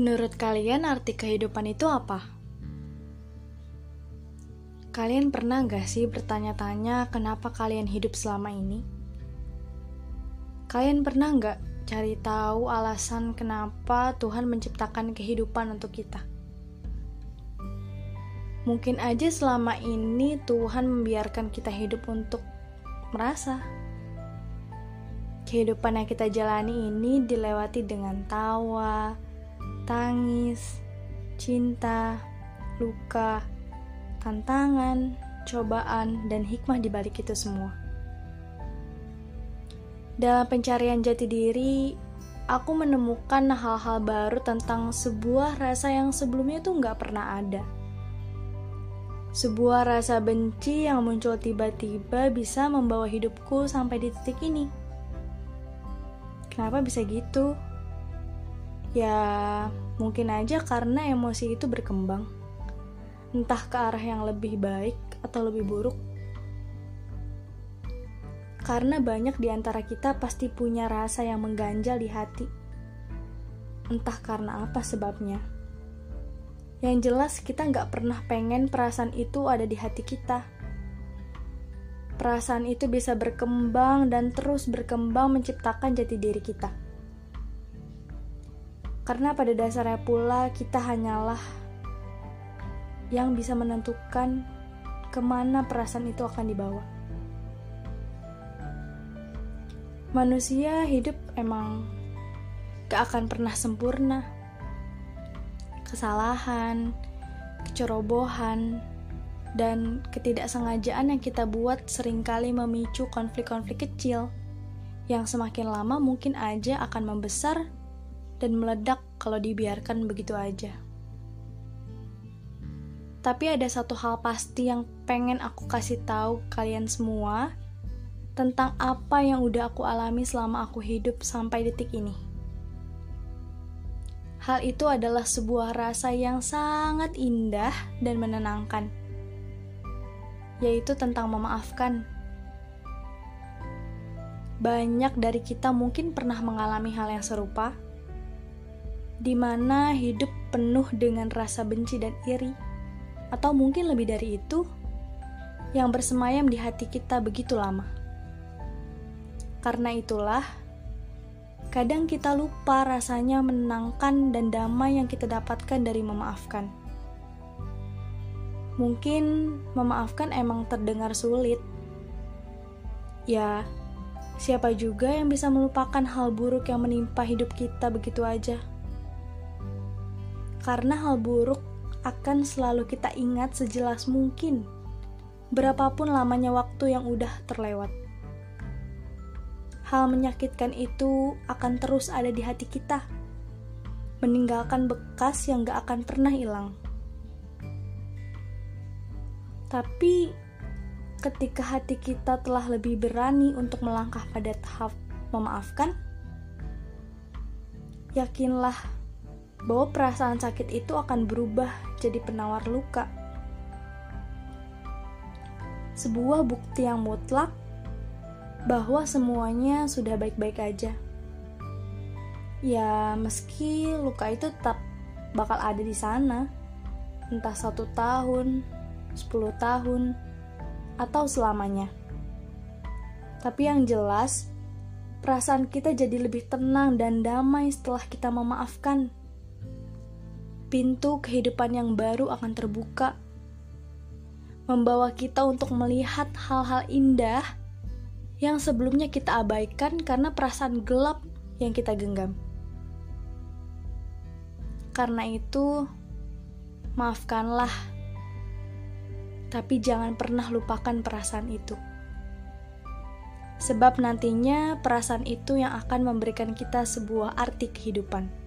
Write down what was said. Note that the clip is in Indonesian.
Menurut kalian arti kehidupan itu apa? Kalian pernah gak sih bertanya-tanya kenapa kalian hidup selama ini? Kalian pernah gak cari tahu alasan kenapa Tuhan menciptakan kehidupan untuk kita? Mungkin aja selama ini Tuhan membiarkan kita hidup untuk merasa. Kehidupan yang kita jalani ini dilewati dengan tawa, tangis, cinta, luka, tantangan, cobaan, dan hikmah di balik itu semua. Dalam pencarian jati diri, aku menemukan hal-hal baru tentang sebuah rasa yang sebelumnya tuh nggak pernah ada. Sebuah rasa benci yang muncul tiba-tiba bisa membawa hidupku sampai di titik ini. Kenapa bisa gitu? Ya, mungkin aja karena emosi itu berkembang. Entah ke arah yang lebih baik atau lebih buruk. Karena banyak di antara kita pasti punya rasa yang mengganjal di hati. Entah karena apa sebabnya. Yang jelas kita nggak pernah pengen perasaan itu ada di hati kita. Perasaan itu bisa berkembang dan terus berkembang menciptakan jati diri kita. Karena pada dasarnya pula kita hanyalah yang bisa menentukan ke mana perasaan itu akan dibawa. Manusia hidup emang gak akan pernah sempurna. Kesalahan, kecerobohan, dan ketidaksengajaan yang kita buat sering kali memicu konflik-konflik kecil yang semakin lama mungkin aja akan membesar dan meledak kalau dibiarkan begitu aja. Tapi ada satu hal pasti yang pengen aku kasih tahu kalian semua tentang apa yang udah aku alami selama aku hidup sampai detik ini. Hal itu adalah sebuah rasa yang sangat indah dan menenangkan, yaitu tentang memaafkan. Banyak dari kita mungkin pernah mengalami hal yang serupa, di mana hidup penuh dengan rasa benci dan iri, atau mungkin lebih dari itu, yang bersemayam di hati kita begitu lama. Karena itulah, kadang kita lupa rasanya menenangkan dan damai yang kita dapatkan dari memaafkan. Mungkin memaafkan emang terdengar sulit. Ya, siapa juga yang bisa melupakan hal buruk yang menimpa hidup kita begitu aja? karena hal buruk akan selalu kita ingat sejelas mungkin, berapapun lamanya waktu yang udah terlewat. Hal menyakitkan itu akan terus ada di hati kita, meninggalkan bekas yang gak akan pernah hilang. Tapi, ketika hati kita telah lebih berani untuk melangkah pada tahap memaafkan, yakinlah bahwa perasaan sakit itu akan berubah jadi penawar luka. Sebuah bukti yang mutlak bahwa semuanya sudah baik-baik aja. Ya, meski luka itu tetap bakal ada di sana, entah satu tahun, sepuluh tahun, atau selamanya. Tapi yang jelas, perasaan kita jadi lebih tenang dan damai setelah kita memaafkan pintu kehidupan yang baru akan terbuka, membawa kita untuk melihat hal-hal indah yang sebelumnya kita abaikan karena perasaan gelap yang kita genggam. Karena itu, maafkanlah, tapi jangan pernah lupakan perasaan itu. Sebab nantinya perasaan itu yang akan memberikan kita sebuah arti kehidupan.